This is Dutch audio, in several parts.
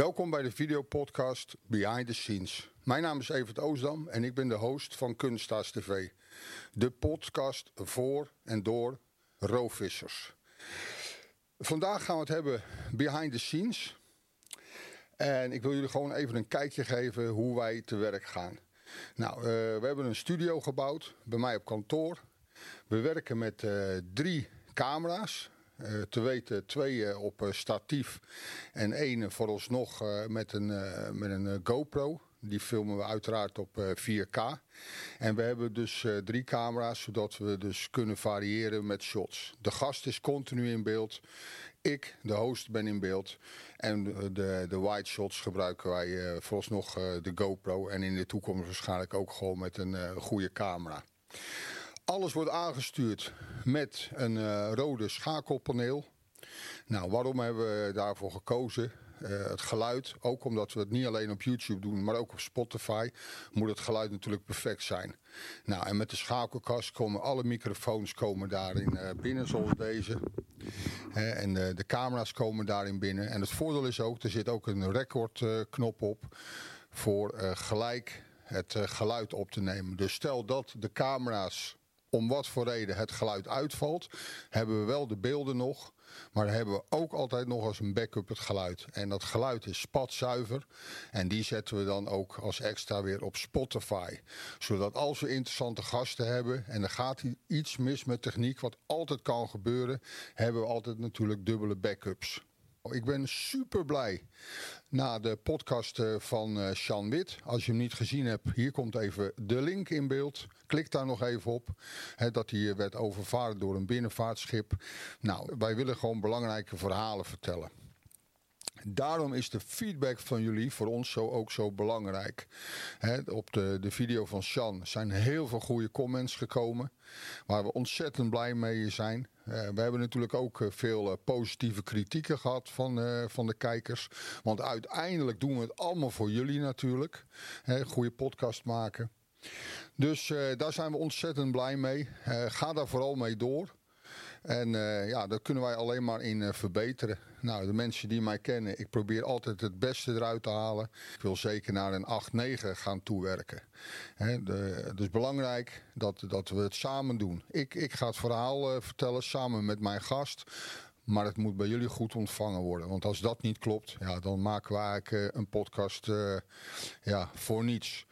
Welkom bij de videopodcast Behind the Scenes. Mijn naam is Evert Oosdam en ik ben de host van Kunststaars TV. De podcast voor en door roofvissers. Vandaag gaan we het hebben behind the scenes. En ik wil jullie gewoon even een kijkje geven hoe wij te werk gaan. Nou, uh, we hebben een studio gebouwd bij mij op kantoor. We werken met uh, drie camera's. Uh, te weten twee op statief en één vooralsnog met een, met een GoPro. Die filmen we uiteraard op 4K. En we hebben dus drie camera's, zodat we dus kunnen variëren met shots. De gast is continu in beeld. Ik, de host, ben in beeld. En de, de wide shots gebruiken wij vooralsnog de GoPro. En in de toekomst waarschijnlijk ook gewoon met een goede camera. Alles wordt aangestuurd met een rode schakelpaneel. Nou, waarom hebben we daarvoor gekozen? Uh, het geluid, ook omdat we het niet alleen op YouTube doen, maar ook op Spotify, moet het geluid natuurlijk perfect zijn. Nou, en met de schakelkast komen alle microfoons komen daarin uh, binnen, zoals deze. en de, camera's komen daarin binnen. En het voordeel is ook, er zit ook een recordknop op voor gelijk het geluid op te nemen. Dus stel dat de camera's om wat voor reden het geluid uitvalt, hebben we wel de beelden nog. Maar dan hebben we ook altijd nog als een backup het geluid. En dat geluid is spatzuiver. En die zetten we dan ook als extra weer op Spotify. Zodat als we interessante gasten hebben en er gaat iets mis met techniek, wat altijd kan gebeuren, hebben we altijd natuurlijk dubbele backups. Ik ben super blij na de podcast eh, van uh, Sean Wit. Als je hem niet gezien hebt, hier komt even de link in beeld. Klik daar nog even op. dat hij werd overvaren door een binnenvaartschip. Nou, wij willen gewoon belangrijke verhalen vertellen. Daarom is de feedback van jullie voor ons zo ook zo belangrijk. op de, de video van Sean zijn heel veel goede comments gekomen. Waar we ontzettend blij mee zijn. Uh, we hebben natuurlijk ook eh, veel uh, positieve kritieken gehad van, van de kijkers. Want uiteindelijk doen we het allemaal voor jullie natuurlijk. Hè, goede podcast maken. Dus daar zijn we ontzettend blij mee. ga daar vooral mee door. En uh, ja, daar kunnen wij alleen maar in uh, verbeteren. Nou, de mensen die mij kennen, ik probeer altijd het beste eruit te halen. Ik wil zeker naar een 8-9 gaan toewerken. De, het is belangrijk dat, dat we het samen doen. Ik, ik ga het verhaal uh, vertellen samen met mijn gast. Maar het moet bij jullie goed ontvangen worden. Want als dat niet klopt, ja, dan maken we een podcast ja, voor niets.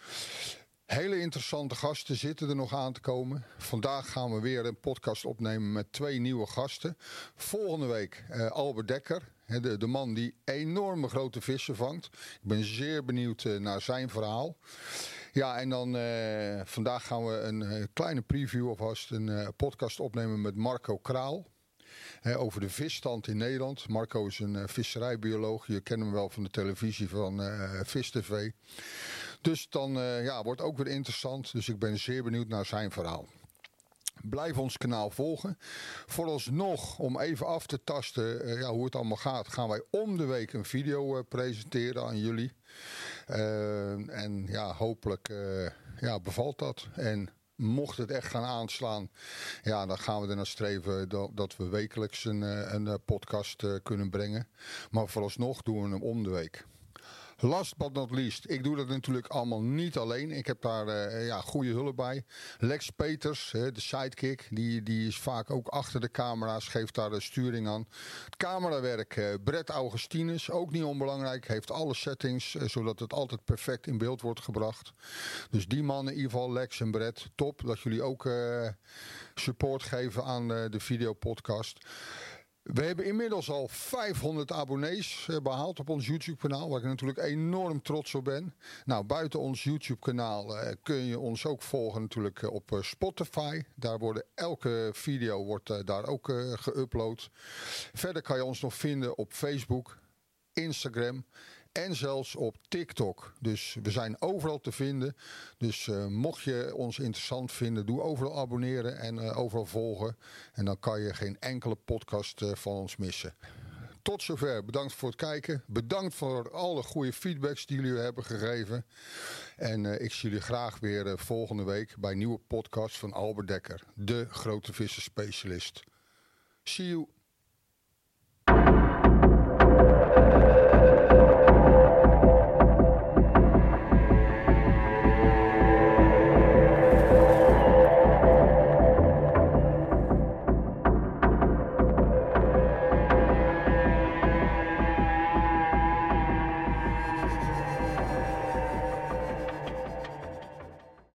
Hele interessante gasten zitten er nog aan te komen. Vandaag gaan we weer een podcast opnemen met twee nieuwe gasten. Volgende week uh, Albert Dekker, de, de, man die enorme grote vissen vangt. Ik ben zeer benieuwd uh, naar zijn verhaal. Ja, en dan uh, vandaag gaan we een kleine preview alvast een podcast opnemen met Marco Kraal. Over de visstand in Nederland. Marco is een visserijbioloog. Je kent hem wel van de televisie van Vis TV. Dus dan uh, ja, wordt ook weer interessant. Dus ik ben zeer benieuwd naar zijn verhaal. Blijf ons kanaal volgen. Vooralsnog, om even af te tasten uh, ja, hoe het allemaal gaat, gaan wij om de week een video uh, presenteren aan jullie. en ja, hopelijk ja, bevalt dat. En mocht het echt gaan aanslaan, ja, dan gaan we er naar streven dat, we wekelijks een, een podcast kunnen brengen. Maar vooralsnog doen we hem om de week. Last but not least, ik doe dat natuurlijk allemaal niet alleen. Ik heb daar uh, ja, goede hulp bij. Lex Peters, de sidekick, die, die is vaak ook achter de camera's, geeft daar de sturing aan. Het camerawerk, uh, Brett Augustinus, ook niet onbelangrijk, heeft alle settings, zodat het altijd perfect in beeld wordt gebracht. Dus die mannen, in ieder geval Lex en Brett, top dat jullie ook support geven aan de videopodcast. We hebben inmiddels al 500 abonnees eh, behaald op ons YouTube-kanaal, waar ik natuurlijk enorm trots op ben. Nou, buiten ons YouTube-kanaal uh, kun je ons ook volgen natuurlijk uh, op Spotify. Daar worden elke video wordt daar ook geüpload. Verder kan je ons nog vinden op Facebook, Instagram en zelfs op TikTok. Dus we zijn overal te vinden. Dus uh, mocht je ons interessant vinden, doe overal abonneren en uh, overal volgen. En dan kan je geen enkele podcast uh, van ons missen. Tot zover. Bedankt voor het kijken. Bedankt voor alle goede feedbacks die jullie hebben gegeven. En ik zie jullie graag weer volgende week bij een nieuwe podcast van Albert Dekker. De grote visserspecialist. See you.